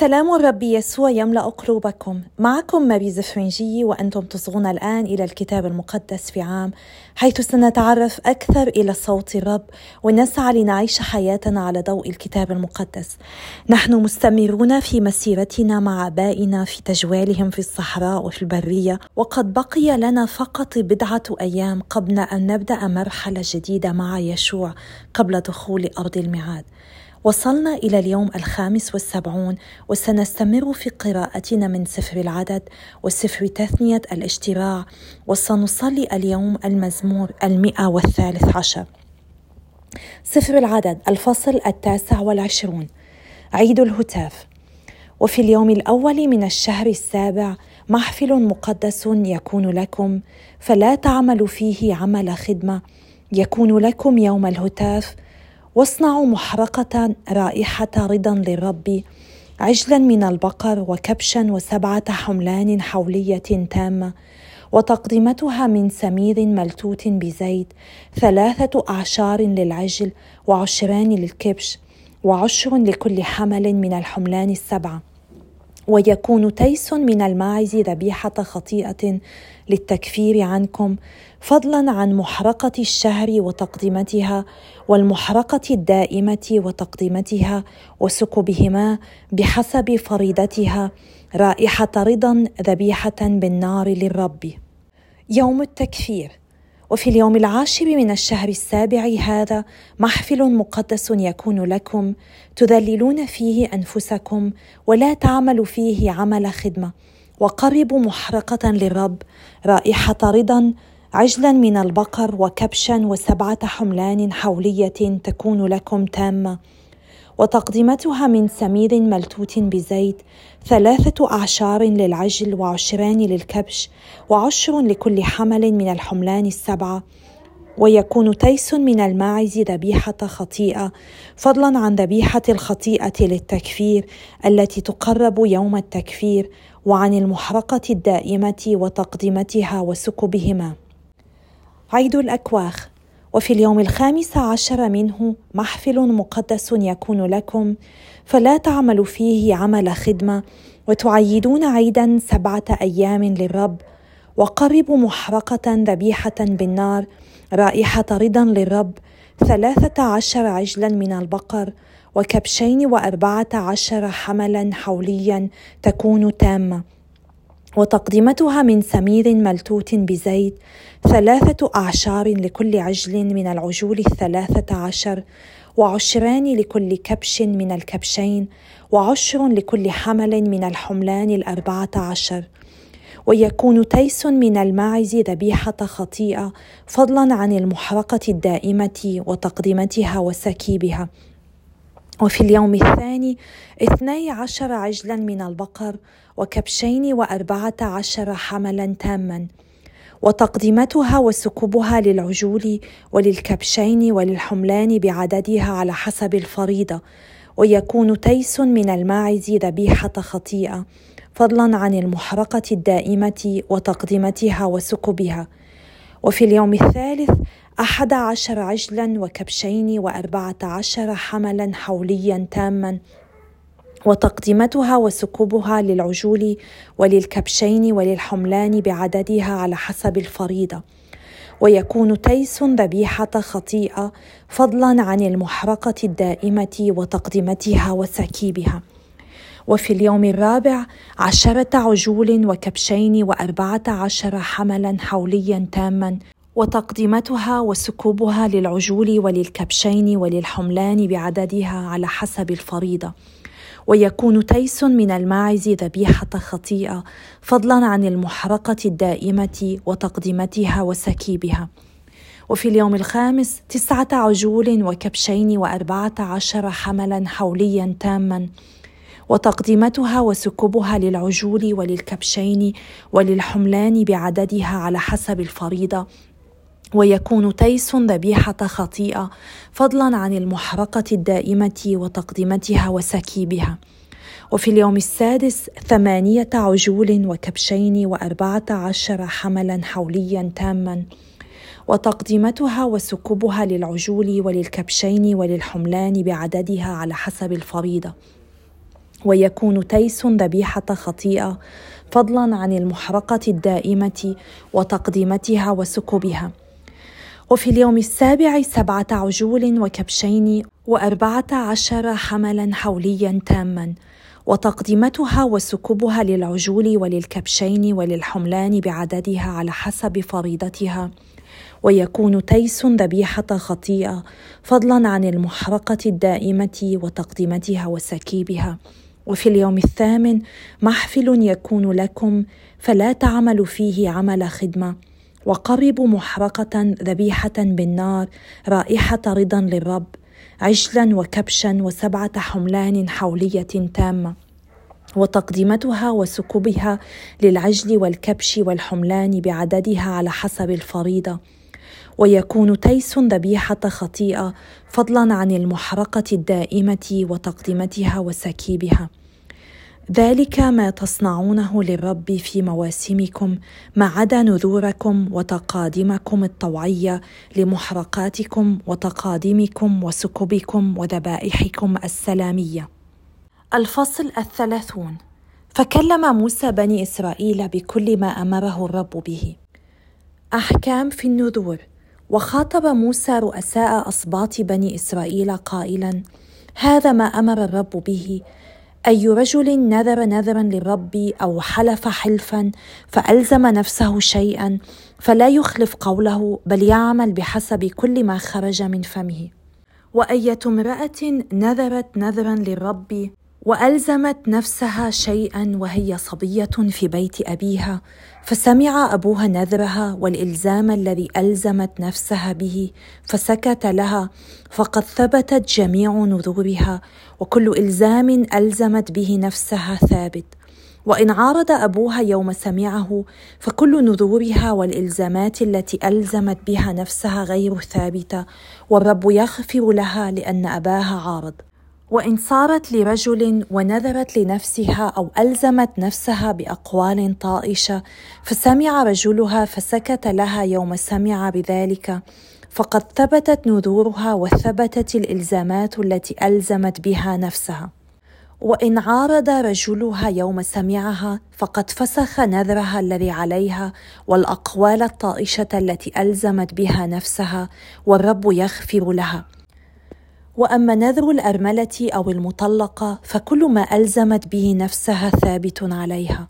سلام الرب يسوع يملأ قلوبكم. معكم ماري زفرنجي وأنتم تصغون الآن إلى الكتاب المقدس في عام حيث سنتعرف أكثر إلى صوت الرب ونسعى لنعيش حياتنا على ضوء الكتاب المقدس. نحن مستمرون في مسيرتنا مع آبائنا في تجوالهم في الصحراء وفي البرية وقد بقي لنا فقط بضعة أيام قبل أن نبدأ مرحلة جديدة مع يشوع قبل دخول أرض الميعاد. وصلنا إلى اليوم الخامس والسبعون وسنستمر في قراءتنا من سفر العدد وسفر تثنية الاشتراع وسنصلي اليوم المزمور المئة والثالث عشر. سفر العدد الفصل التاسع والعشرون. عيد الهتاف. وفي اليوم الأول من الشهر السابع محفل مقدس يكون لكم فلا تعملوا فيه عمل خدمة. يكون لكم يوم الهتاف واصنعوا محرقة رائحة رضا للرب عجلا من البقر وكبشا وسبعة حملان حولية تامة وتقدمتها من سمير ملتوت بزيت ثلاثة أعشار للعجل وعشران للكبش وعشر لكل حمل من الحملان السبعة. ويكون تيس من الماعز ذبيحة خطيئة للتكفير عنكم فضلا عن محرقة الشهر وتقدمتها والمحرقة الدائمة وتقدمتها وسكبهما بحسب فريضتها رائحة رضا ذبيحة بالنار للرب. يوم التكفير وفي اليوم العاشر من الشهر السابع هذا محفل مقدس يكون لكم تذللون فيه أنفسكم ولا تعمل فيه عمل خدمة وقربوا محرقة للرب رائحة رضا عجلا من البقر وكبشا وسبعة حملان حولية تكون لكم تامة. وتقدمتها من سمير ملتوت بزيت ثلاثة أعشار للعجل وعشران للكبش وعشر لكل حمل من الحملان السبعة. ويكون تيس من الماعز ذبيحة خطيئة فضلا عن ذبيحة الخطيئة للتكفير التي تقرب يوم التكفير وعن المحرقة الدائمة وتقدمتها وسكبهما. عيد الأكواخ. وفي اليوم الخامس عشر منه محفل مقدس يكون لكم فلا تعملوا فيه عمل خدمة وتعيدون عيدا سبعة أيام للرب. وقربوا محرقة ذبيحة بالنار رائحة رضا للرب. ثلاثة عشر عجلا من البقر وكبشين وأربعة عشر حملا حوليا تكون تامة. وتقدمتها من سمير ملتوت بزيت ثلاثة أعشار لكل عجل من العجول الثلاثة عشر وعشران لكل كبش من الكبشين وعشر لكل حمل من الحملان الأربعة عشر. ويكون تيس من الماعز ذبيحة خطيئة فضلا عن المحرقة الدائمة وتقدمتها وسكيبها. وفي اليوم الثاني اثني عشر عجلا من البقر وكبشين وأربعة عشر حملا تاما وتقدمتها وسكبها للعجول وللكبشين وللحملان بعددها على حسب الفريضة ويكون تيس من الماعز ذبيحة خطيئة فضلا عن المحرقة الدائمة وتقدمتها وسكبها وفي اليوم الثالث أحد عشر عجلا وكبشين وأربعة عشر حملا حوليا تاما وتقدمتها وسكوبها للعجول وللكبشين وللحملان بعددها على حسب الفريضة. ويكون تيس ذبيحة خطيئة فضلا عن المحرقة الدائمة وتقدمتها وسكيبها. وفي اليوم الرابع عشرة عجول وكبشين وأربعة عشر حملا حوليا تاما وتقدمتها وسكوبها للعجول وللكبشين وللحملان بعددها على حسب الفريضة. ويكون تيس من الماعز ذبيحة خطيئة فضلا عن المحرقة الدائمة وتقدمتها وسكيبها. وفي اليوم الخامس تسعة عجول وكبشين وأربعة عشر حملا حوليا تاما وتقدمتها وسكبها للعجول وللكبشين وللحملان بعددها على حسب الفريضة. ويكون تيس ذبيحة خطيئة فضلا عن المحرقة الدائمة وتقدمتها وسكيبها. وفي اليوم السادس ثمانية عجول وكبشين وأربعة عشر حملا حوليا تاما. وتقدمتها وسكبها للعجول وللكبشين وللحملان بعددها على حسب الفريضة. ويكون تيس ذبيحة خطيئة فضلا عن المحرقة الدائمة وتقديمتها وسكبها وفي اليوم السابع سبعة عجول وكبشين وأربعة عشر حملا حوليا تاما وتقديمتها وسكبها للعجول وللكبشين وللحملان بعددها على حسب فريضتها. ويكون تيس ذبيحة خطيئة فضلا عن المحرقة الدائمة وتقديمتها وسكيبها. وفي اليوم الثامن محفل يكون لكم فلا تعملوا فيه عمل خدمة. وقربوا محرقة ذبيحة بالنار رائحة رضا للرب عجلا وكبشا وسبعة حملان حولية تامة. وتقديمتها وسكوبها للعجل والكبش والحملان بعددها على حسب الفريضة. ويكون تيس ذبيحة خطيئة فضلا عن المحرقة الدائمة وتقديمتها وسكيبها. ذلك ما تصنعونه للرب في مواسمكم ما عدا نذوركم وتقادمكم الطوعية لمحرقاتكم وتقادمكم وسكبكم وذبائحكم السلامية. الفصل الثلاثون. فكلم موسى بني إسرائيل بكل ما أمره الرب به. أحكام في النذور. وخاطب موسى رؤساء اسباط بني إسرائيل قائلا هذا ما أمر الرب به أي رجل نذر نذرا للرب أو حلف حلفا فألزم نفسه شيئا فلا يخلف قوله بل يعمل بحسب كل ما خرج من فمه. وأية امرأة نذرت نذرا للرب وألزمت نفسها شيئا وهي صبية في بيت أبيها فسمع أبوها نذرها والإلزام الذي ألزمت نفسها به فسكت لها فقد ثبتت جميع نذورها وكل إلزام ألزمت به نفسها ثابت. وإن عارض أبوها يوم سمعه فكل نذورها والإلزامات التي ألزمت بها نفسها غير ثابتة والرب يغفر لها لأن أباها عارض. وإن صارت لرجل ونذرت لنفسها أو ألزمت نفسها بأقوال طائشة فسمع رجلها فسكت لها يوم سمع بذلك. فقد ثبتت نذورها وثبتت الإلزامات التي ألزمت بها نفسها. وإن عارض رجلها يوم سمعها فقد فسخ نذرها الذي عليها والأقوال الطائشة التي ألزمت بها نفسها والرب يغفر لها. وأما نذر الأرملة أو المطلقة فكل ما ألزمت به نفسها ثابت عليها.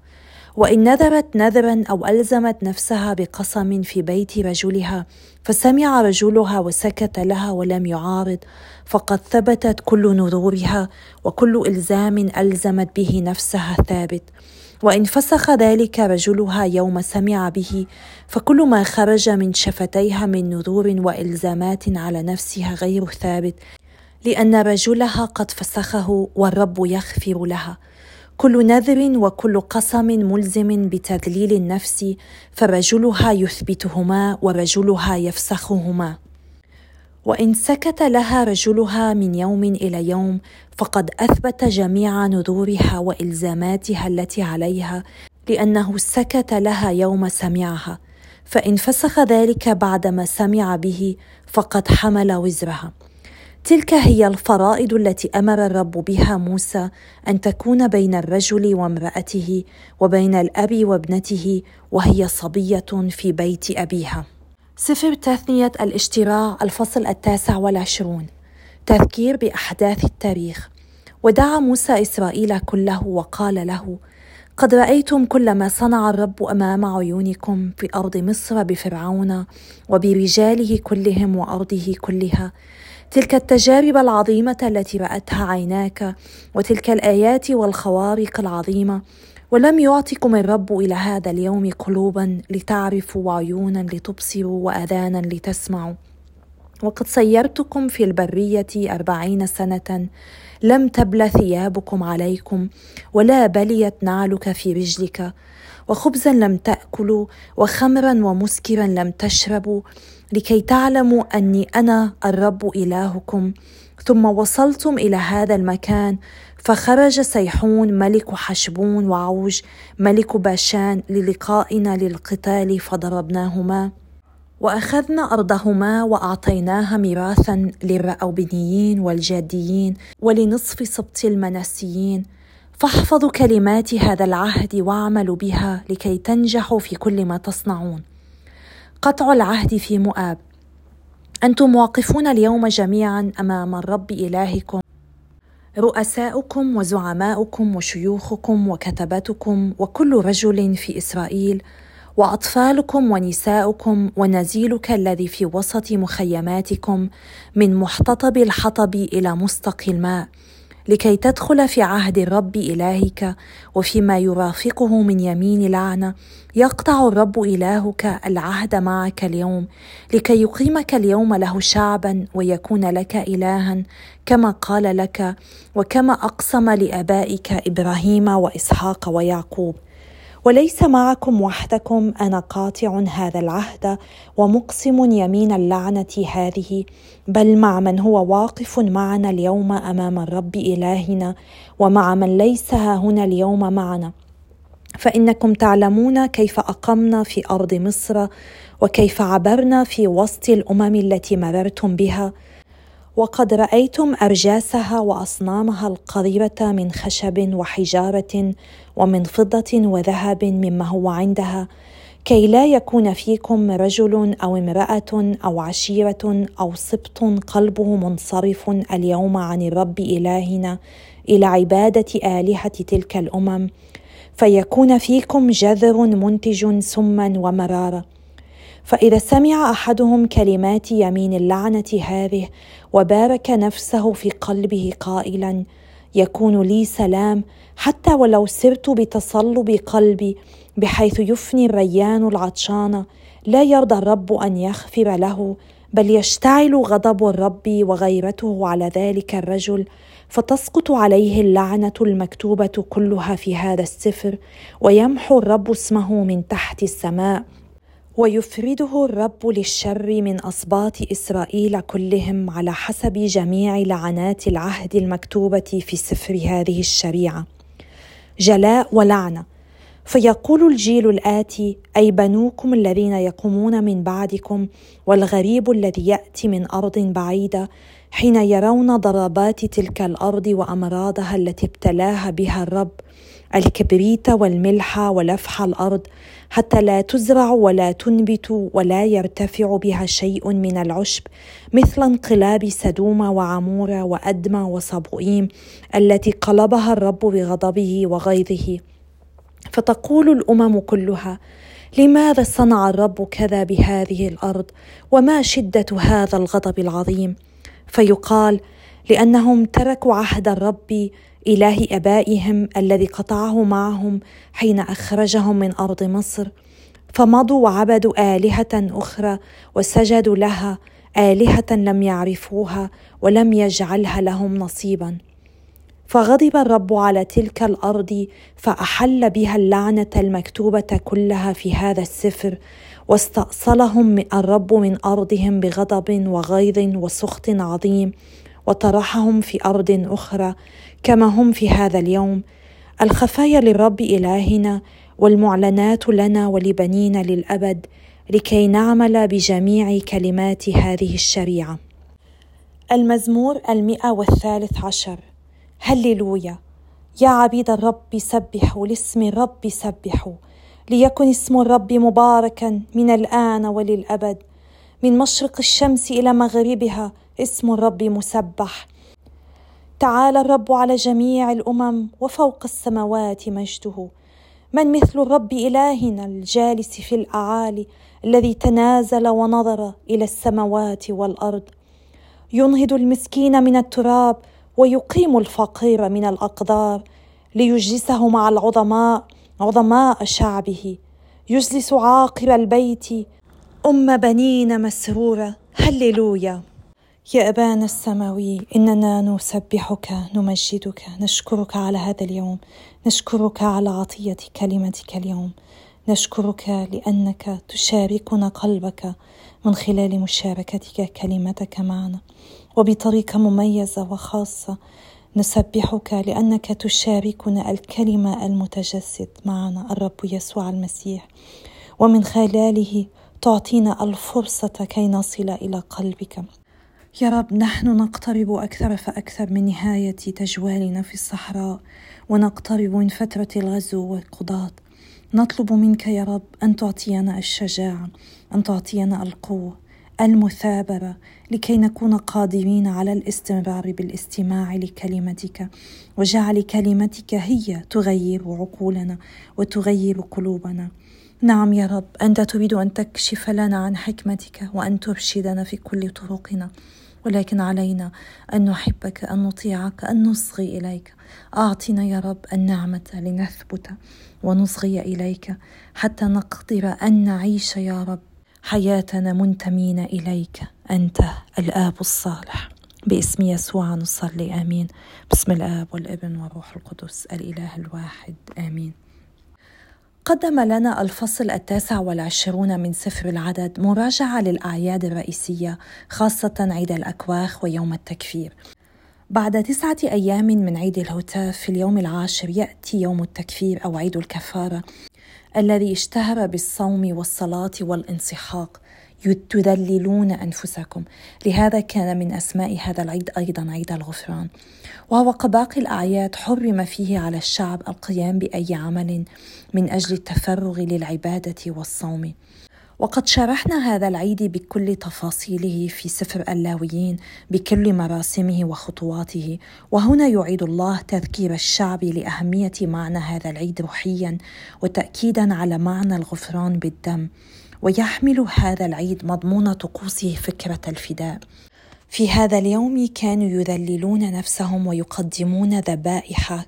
وإن نذرت نذرا أو ألزمت نفسها بقسم في بيت رجلها فسمع رجلها وسكت لها ولم يعارض فقد ثبتت كل نذورها وكل إلزام ألزمت به نفسها ثابت. وإن فسخ ذلك رجلها يوم سمع به فكل ما خرج من شفتيها من نذور وإلزامات على نفسها غير ثابت. لأن رجلها قد فسخه والرب يغفر لها. كل نذر وكل قسم ملزم بتذليل النفس فرجلها يثبتهما ورجلها يفسخهما. وإن سكت لها رجلها من يوم إلى يوم فقد أثبت جميع نذورها وإلزاماتها التي عليها لأنه سكت لها يوم سمعها. فإن فسخ ذلك بعدما سمع به فقد حمل وزرها. تلك هي الفرائض التي أمر الرب بها موسى أن تكون بين الرجل وامرأته وبين الأب وابنته وهي صبية في بيت أبيها. سفر تثنية الاشتراع الفصل التاسع والعشرون. تذكير بأحداث التاريخ. ودعا موسى إسرائيل كله وقال له قد رأيتم كل ما صنع الرب أمام عيونكم في أرض مصر بفرعون وبرجاله كلهم وأرضه كلها تلك التجارب العظيمة التي رأتها عيناك وتلك الآيات والخوارق العظيمة. ولم يعطكم الرب إلى هذا اليوم قلوبا لتعرفوا وعيونا لتبصروا واذانا لتسمعوا. وقد سيرتكم في البرية أربعين سنة لم تبل ثيابكم عليكم ولا بليت نعلك في رجلك. وخبزا لم تأكلوا وخمرا ومسكرا لم تشربوا. لكي تعلموا أني أنا الرب إلهكم. ثم وصلتم إلى هذا المكان فخرج سيحون ملك حشبون وعوج ملك باشان للقائنا للقتال فضربناهما. وأخذنا أرضهما وأعطيناها ميراثا للرأوبنيين والجاديين ولنصف سبط المنسيين فاحفظوا كلمات هذا العهد واعملوا بها لكي تنجحوا في كل ما تصنعون. قطع العهد في مؤاب. أنتم واقفون اليوم جميعا أمام الرب إلهكم. رؤساؤكم وزعماؤكم وشيوخكم وكتبتكم وكل رجل في إسرائيل وأطفالكم ونساؤكم ونزيلك الذي في وسط مخيماتكم من محتطب الحطب إلى مستقي الماء. لكي تدخل في عهد الرب إلهك وفيما يرافقه من يمين لعنه يقطع الرب إلهك العهد معك اليوم لكي يقيمك اليوم له شعبا ويكون لك الها كما قال لك وكما أقسم لأبائك إبراهيم وإسحاق ويعقوب. وليس معكم وحدكم أنا قاطع هذا العهد ومقسم يمين اللعنة هذه. بل مع من هو واقف معنا اليوم أمام الرب إلهنا ومع من ليس ها هنا اليوم معنا. فإنكم تعلمون كيف أقمنا في أرض مصر وكيف عبرنا في وسط الأمم التي مررتم بها. وقد رأيتم أرجاسها وأصنامها القريبة من خشب وحجارة ومن فضة وذهب مما هو عندها كي لا يكون فيكم رجل أو امرأة أو عشيرة أو سبط قلبه منصرف اليوم عن الرب إلهنا إلى عبادة آلهة تلك الأمم فيكون فيكم جذر منتج سما ومرارة. فإذا سمع أحدهم كلمات يمين اللعنة هذه وبارك نفسه في قلبه قائلا يكون لي سلام حتى ولو سرت بتصلب قلبي بحيث يفني الريان العطشان. لا يرضى الرب أن يغفر له بل يشتعل غضب الرب وغيرته على ذلك الرجل. فتسقط عليه اللعنة المكتوبة كلها في هذا السفر ويمحو الرب اسمه من تحت السماء. ويفرده الرب للشر من اسباط إسرائيل كلهم على حسب جميع لعنات العهد المكتوبة في سفر هذه الشريعة. جلاء ولعنة. فيقول الجيل الآتي أي بنوكم الذين يقومون من بعدكم والغريب الذي يأتي من أرض بعيدة حين يرون ضربات تلك الأرض وأمراضها التي ابتلاها بها الرب الكبريت والملح ولفح الأرض حتى لا تزرع ولا تنبت ولا يرتفع بها شيء من العشب مثل انقلاب سدوم وعمور وادمى وصبوئيم التي قلبها الرب بغضبه وغيظه. فتقول الأمم كلها لماذا صنع الرب كذا بهذه الأرض؟ وما شدة هذا الغضب العظيم؟ فيقال لأنهم تركوا عهد الرب إله آبائهم الذي قطعه معهم حين أخرجهم من أرض مصر فمضوا وعبدوا آلهة أخرى وسجدوا لها آلهة لم يعرفوها ولم يجعلها لهم نصيبا. فغضب الرب على تلك الأرض فأحل بها اللعنة المكتوبة كلها في هذا السفر واستأصلهم الرب من أرضهم بغضب وغيظ وسخط عظيم. وطرحهم في أرض أخرى كما هم في هذا اليوم. الخفايا للرب إلهنا والمعلنات لنا ولبنينا للأبد لكي نعمل بجميع كلمات هذه الشريعة. المزمور المئة والثالث عشر. هللويا. يا عبيد الرب سبحوا لاسم الرب سبحوا ليكن اسم الرب مباركا من الآن وللأبد. من مشرق الشمس إلى مغربها اسم الرب مسبح. تعالى الرب على جميع الأمم وفوق السماوات مجده. من مثل الرب إلهنا الجالس في الأعالي الذي تنازل ونظر إلى السماوات والأرض. ينهض المسكين من التراب ويقيم الفقير من الأقدار ليجلسه مع العظماء عظماء شعبه. يجلس عاقر البيت أم بنين مسرورة. هللويا. يا أبانا السماوي إننا نسبحك نمجدك نشكرك على هذا اليوم نشكرك على عطية كلمتك اليوم نشكرك لأنك تشاركنا قلبك من خلال مشاركتك كلمتك معنا. وبطريقة مميزة وخاصة نسبحك لأنك تشاركنا الكلمة المتجسد معنا الرب يسوع المسيح. ومن خلاله تعطينا الفرصة كي نصل إلى قلبك. يا رب نحن نقترب أكثر فأكثر من نهاية تجوالنا في الصحراء ونقترب من فترة الغزو والقضاة. نطلب منك يا رب أن تعطينا الشجاعة أن تعطينا القوة المثابرة لكي نكون قادرين على الاستمرار بالاستماع لكلمتك. وجعل كلمتك هي تغير عقولنا وتغير قلوبنا. نعم يا رب. أنت تريد أن تكشف لنا عن حكمتك وأن ترشدنا في كل طرقنا ولكن علينا أن نحبك أن نطيعك أن نصغي إليك. أعطنا يا رب النعمة لنثبت ونصغي إليك حتى نقدر أن نعيش يا رب حياتنا منتمين إليك. أنت الآب الصالح. باسم يسوع نصلي آمين. باسم الآب والابن والروح القدس الإله الواحد آمين. قدم لنا الفصل التاسع والعشرون من سفر العدد مراجعة للأعياد الرئيسية خاصة عيد الأكواخ ويوم التكفير. بعد تسعة أيام من عيد الهتاف في اليوم العاشر يأتي يوم التكفير أو عيد الكفارة الذي اشتهر بالصوم والصلاة والانسحاق. تذللون أنفسكم. لهذا كان من أسماء هذا العيد أيضا عيد الغفران. وهو كباقي الاعياد حرم فيه على الشعب القيام بأي عمل من أجل التفرغ للعبادة والصوم. وقد شرحنا هذا العيد بكل تفاصيله في سفر اللاويين بكل مراسمه وخطواته وهنا يعيد الله تذكير الشعب لأهمية معنى هذا العيد روحيا وتاكيدا على معنى الغفران بالدم ويحمل هذا العيد مضمون طقوسه فكرة الفداء. في هذا اليوم كانوا يذللون نفسهم ويقدمون ذبائح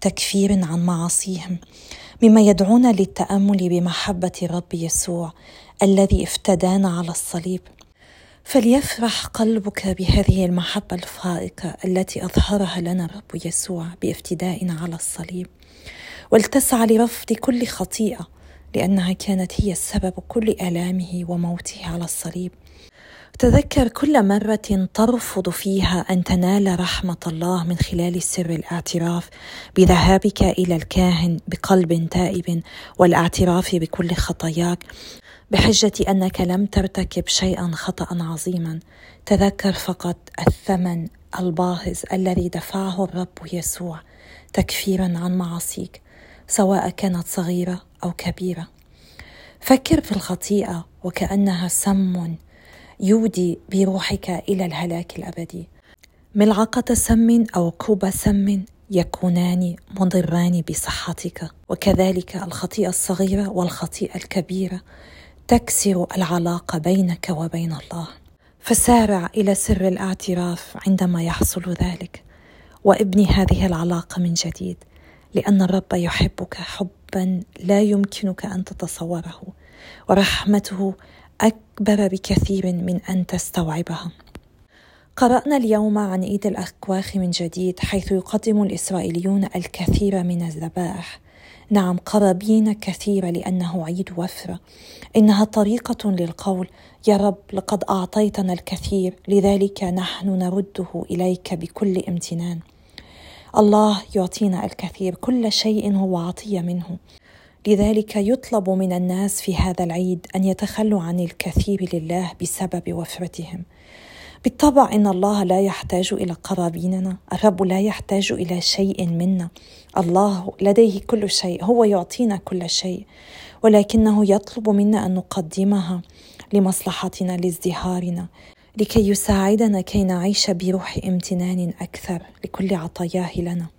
تكفير عن معاصيهم مما يدعونا للتأمل بمحبة الرب يسوع الذي افتدانا على الصليب. فليفرح قلبك بهذه المحبة الفائقة التي أظهرها لنا الرب يسوع بافتدائنا على الصليب. ولتسعى لرفض كل خطيئة لأنها كانت هي السبب كل ألامه وموته على الصليب. تذكر كل مرة ترفض فيها أن تنال رحمة الله من خلال سر الاعتراف بذهابك إلى الكاهن بقلب تائب والاعتراف بكل خطاياك بحجة أنك لم ترتكب شيئا خطا عظيما. تذكر فقط الثمن الباهظ الذي دفعه الرب يسوع تكفيرا عن معاصيك سواء كانت صغيرة أو كبيرة. فكر في الخطيئة وكأنها سم يودي بروحك إلى الهلاك الأبدي. ملعقة سم أو كوب سم يكونان مضران بصحتك. وكذلك الخطيئة الصغيرة والخطيئة الكبيرة تكسر العلاقة بينك وبين الله. فسارع إلى سر الاعتراف عندما يحصل ذلك. وابني هذه العلاقة من جديد لأن الرب يحبك حبا لا يمكنك أن تتصوره. ورحمته أكبر بكثير من أن تستوعبها. قرأنا اليوم عن عيد الأكواخ من جديد حيث يقدم الإسرائيليون الكثير من الذبائح نعم قرابين كثيره لأنه عيد وفره إنها طريقة للقول يا رب لقد أعطيتنا الكثير لذلك نحن نرده إليك بكل امتنان. الله يعطينا الكثير كل شيء هو عطية منه. لذلك يطلب من الناس في هذا العيد أن يتخلوا عن الكثير لله بسبب وفرتهم. بالطبع إن الله لا يحتاج إلى قرابيننا. الرب لا يحتاج إلى شيء منا. الله لديه كل شيء. هو يعطينا كل شيء. ولكنه يطلب منا أن نقدمها لمصلحتنا لازدهارنا لكي يساعدنا كي نعيش بروح امتنان أكثر لكل عطاياه لنا.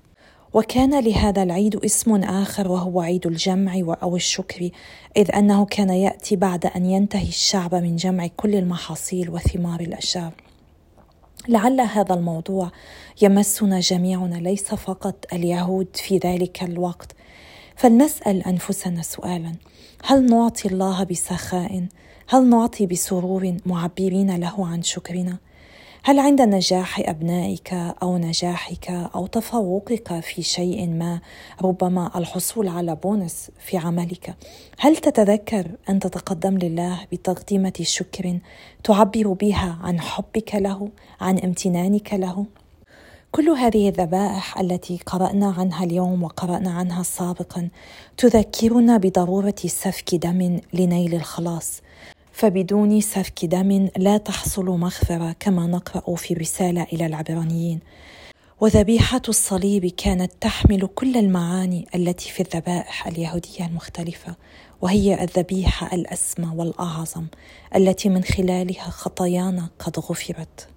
وكان لهذا العيد اسم آخر وهو عيد الجمع أو الشكر إذ أنه كان يأتي بعد أن ينتهي الشعب من جمع كل المحاصيل وثمار الاشجار لعل هذا الموضوع يمسنا جميعنا ليس فقط اليهود في ذلك الوقت. فلنسأل أنفسنا سؤالا هل نعطي الله بسخاء؟ هل نعطي بسرور معبرين له عن شكرنا؟ هل عند نجاح أبنائك أو نجاحك أو تفوقك في شيء ما ربما الحصول على بونس في عملك هل تتذكر أن تتقدم لله بتقديمة شكر تعبر بها عن حبك له عن امتنانك له؟ كل هذه الذبائح التي قرأنا عنها اليوم وقرأنا عنها سابقا تذكرنا بضرورة سفك دم لنيل الخلاص. فبدون سفك دم لا تحصل مغفرة كما نقرأ في رسالة إلى العبرانيين. وذبيحة الصليب كانت تحمل كل المعاني التي في الذبائح اليهودية المختلفة وهي الذبيحة الأسمى والأعظم التي من خلالها خطايانا قد غفرت.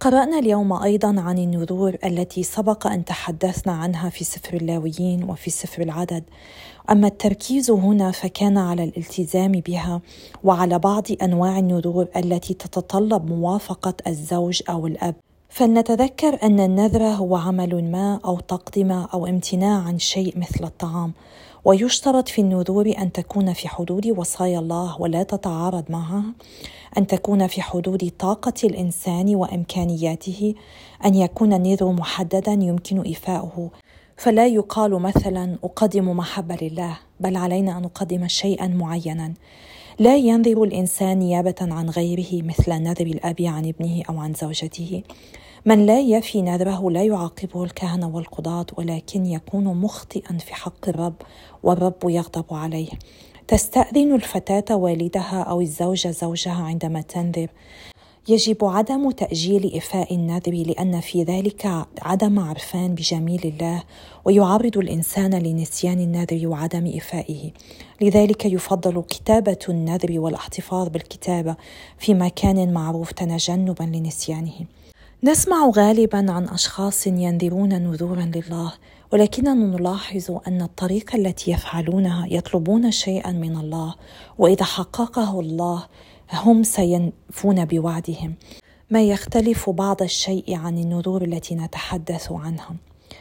قرأنا اليوم أيضا عن النذور التي سبق أن تحدثنا عنها في سفر اللاويين وفي سفر العدد. أما التركيز هنا فكان على الالتزام بها وعلى بعض أنواع النذور التي تتطلب موافقة الزوج أو الأب. فلنتذكر أن النذر هو عمل ما أو تقدمة أو امتناع عن شيء مثل الطعام. ويشترط في النذور أن تكون في حدود وصايا الله ولا تتعارض معها أن تكون في حدود طاقة الإنسان وإمكانياته أن يكون النذر محددا يمكن إيفاؤه. فلا يقال مثلا أقدم محبة لله بل علينا أن نقدم شيئا معينا. لا ينذر الإنسان نيابة عن غيره مثل نذر الأب عن ابنه أو عن زوجته. من لا يفي نذره لا يعاقبه الكهنة والقضاة ولكن يكون مخطئا في حق الرب والرب يغضب عليه. تستأذن الفتاة والدها أو الزوجة زوجها عندما تنذر يجب عدم تأجيل إفاء النذر لأن في ذلك عدم عرفان بجميل الله ويعرض الإنسان لنسيان النذر وعدم إفائه. لذلك يفضل كتابة النذر والاحتفاظ بالكتابة في مكان معروف تجنبا لنسيانه. نسمع غالبا عن أشخاص ينذرون نذورا لله ولكننا نلاحظ أن الطريقة التي يفعلونها يطلبون شيئا من الله وإذا حققه الله هم سينفون بوعدهم. ما يختلف بعض الشيء عن النذور التي نتحدث عنها.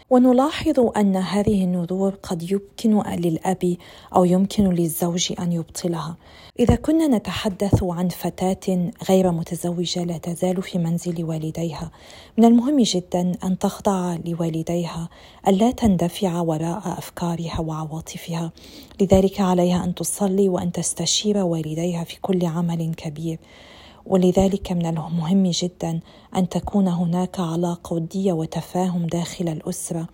ونلاحظ أن هذه النذور قد يمكن للأب أو يمكن للزوج أن يبطلها. إذا كنا نتحدث عن فتاة غير متزوجة لا تزال في منزل والديها من المهم جدا أن تخضع لوالديها الا تندفع وراء أفكارها وعواطفها. لذلك عليها أن تصلي وأن تستشير والديها في كل عمل كبير. ولذلك من المهم جدا أن تكون هناك علاقة ودية وتفاهم داخل الأسرة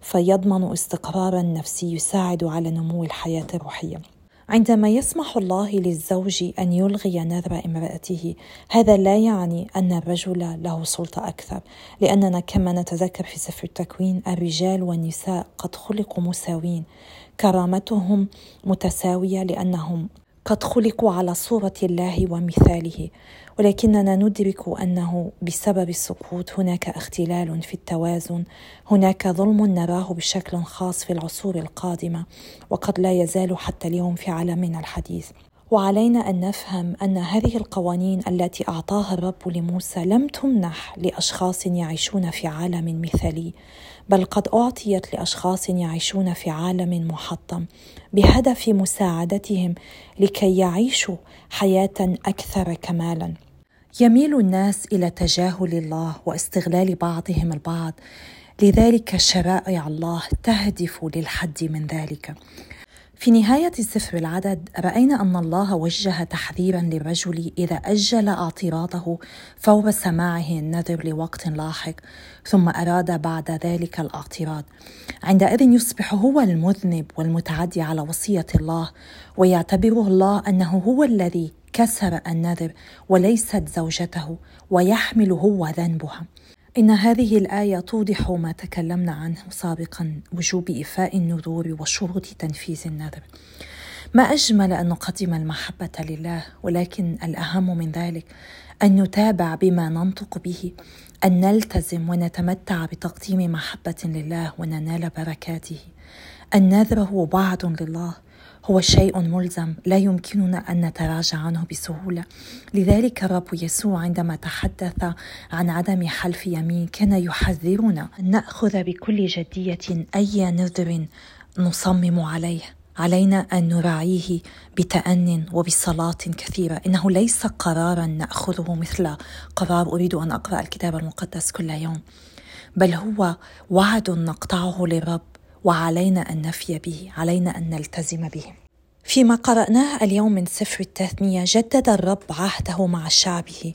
فيضمن استقرارا نفسي يساعد على نمو الحياة الروحية. عندما يسمح الله للزوج أن يلغي نذر امرأته هذا لا يعني أن الرجل له سلطة أكثر لأننا كما نتذكر في سفر التكوين الرجال والنساء قد خلقوا مساوين كرامتهم متساوية لأنهم قد خلقوا على صورة الله ومثاله ولكننا ندرك أنه بسبب السقوط هناك اختلال في التوازن. هناك ظلم نراه بشكل خاص في العصور القادمة وقد لا يزال حتى اليوم في عالمنا الحديث. وعلينا أن نفهم أن هذه القوانين التي أعطاها الرب لموسى لم تمنح لأشخاص يعيشون في عالم مثالي بل قد أعطيت لأشخاص يعيشون في عالم محطم بهدف مساعدتهم لكي يعيشوا حياة أكثر كمالا. يميل الناس إلى تجاهل الله واستغلال بعضهم البعض لذلك شرائع الله تهدف للحد من ذلك. في نهاية سفر العدد رأينا أن الله وجه تحذيرا للرجل إذا أجل اعتراضه فور سماعه النذر لوقت لاحق ثم أراد بعد ذلك الاعتراض. عندئذ يصبح هو المذنب والمتعدي على وصية الله ويعتبره الله أنه هو الذي كسر النذر وليست زوجته ويحمل هو ذنبها. إن هذه الآية توضح ما تكلمنا عنه سابقا وجوب إيفاء النذور وشروط تنفيذ النذر. ما أجمل أن نقدم المحبة لله ولكن الأهم من ذلك أن نتابع بما ننطق به أن نلتزم ونتمتع بتقديم محبة لله وننال بركاته. النذر هو وعد لله هو شيء ملزم لا يمكننا أن نتراجع عنه بسهولة. لذلك الرب يسوع عندما تحدث عن عدم حلف يمين كان يحذرنا أن نأخذ بكل جدية أي نذر نصمم عليه. علينا أن نراعيه بتأن وبصلاة كثيرة. إنه ليس قرارا نأخذه مثل قرار أريد أن أقرأ الكتاب المقدس كل يوم بل هو وعد نقطعه للرب. وعلينا أن نفي به علينا أن نلتزم به. فيما قرأناه اليوم من سفر التثنية جدد الرب عهده مع شعبه.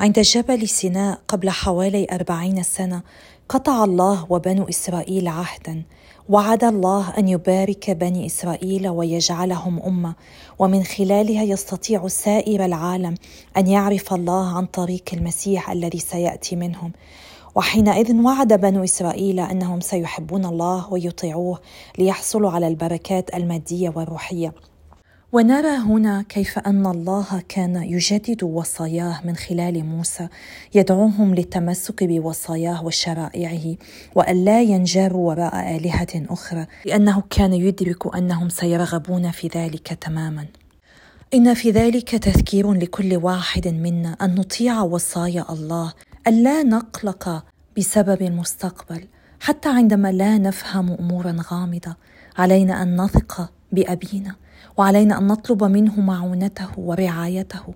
عند جبل سيناء قبل حوالي أربعين سنة قطع الله وبنو إسرائيل عهدا. وعد الله أن يبارك بني إسرائيل ويجعلهم أمة. ومن خلالها يستطيع سائر العالم أن يعرف الله عن طريق المسيح الذي سيأتي منهم. وحينئذ وعد بنو إسرائيل أنهم سيحبون الله ويطيعوه ليحصلوا على البركات المادية والروحية. ونرى هنا كيف أن الله كان يجدد وصاياه من خلال موسى يدعوهم للتمسك بوصاياه وشرائعه والا ينجروا وراء آلهة أخرى لأنه كان يدرك أنهم سيرغبون في ذلك تماما. إن في ذلك تذكير لكل واحد منا أن نطيع وصايا الله الا نقلق بسبب المستقبل حتى عندما لا نفهم أمورا غامضة علينا أن نثق بأبينا وعلينا أن نطلب منه معونته ورعايته.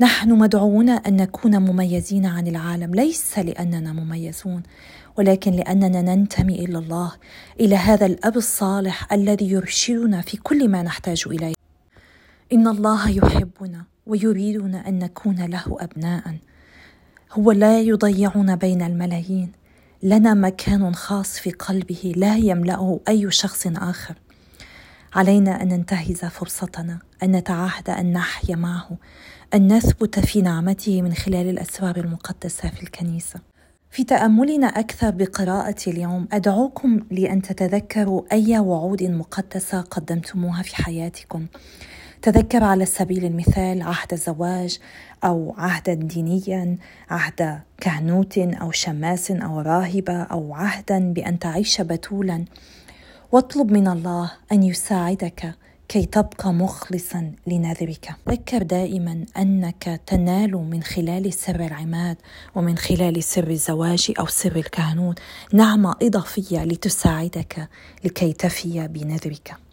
نحن مدعوون أن نكون مميزين عن العالم ليس لأننا مميزون ولكن لأننا ننتمي إلى الله إلى هذا الأب الصالح الذي يرشدنا في كل ما نحتاج إليه. إن الله يحبنا ويريدنا أن نكون له ابناء. هو لا يضيعنا بين الملايين. لنا مكان خاص في قلبه لا يملأه أي شخص آخر. علينا أن ننتهز فرصتنا أن نتعهد أن نحيا معه أن نثبت في نعمته من خلال الاسرار المقدسة في الكنيسة. في تأملنا أكثر بقراءة اليوم أدعوكم لأن تتذكروا أي وعود مقدسة قدمتموها في حياتكم. تذكر على سبيل المثال عهد زواج أو عهدا دينيا عهد كهنوت أو شماس أو راهبه أو عهدا بأن تعيش بتولا. واطلب من الله أن يساعدك كي تبقى مخلصا لنذرك. ذكر دائما أنك تنال من خلال سر العماد ومن خلال سر الزواج أو سر الكهنوت نعمة إضافية لتساعدك لكي تفي بنذرك.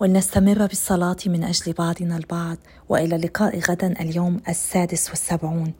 ولنستمر بالصلاة من أجل بعضنا البعض وإلى اللقاء غدا اليوم السادس والسبعون.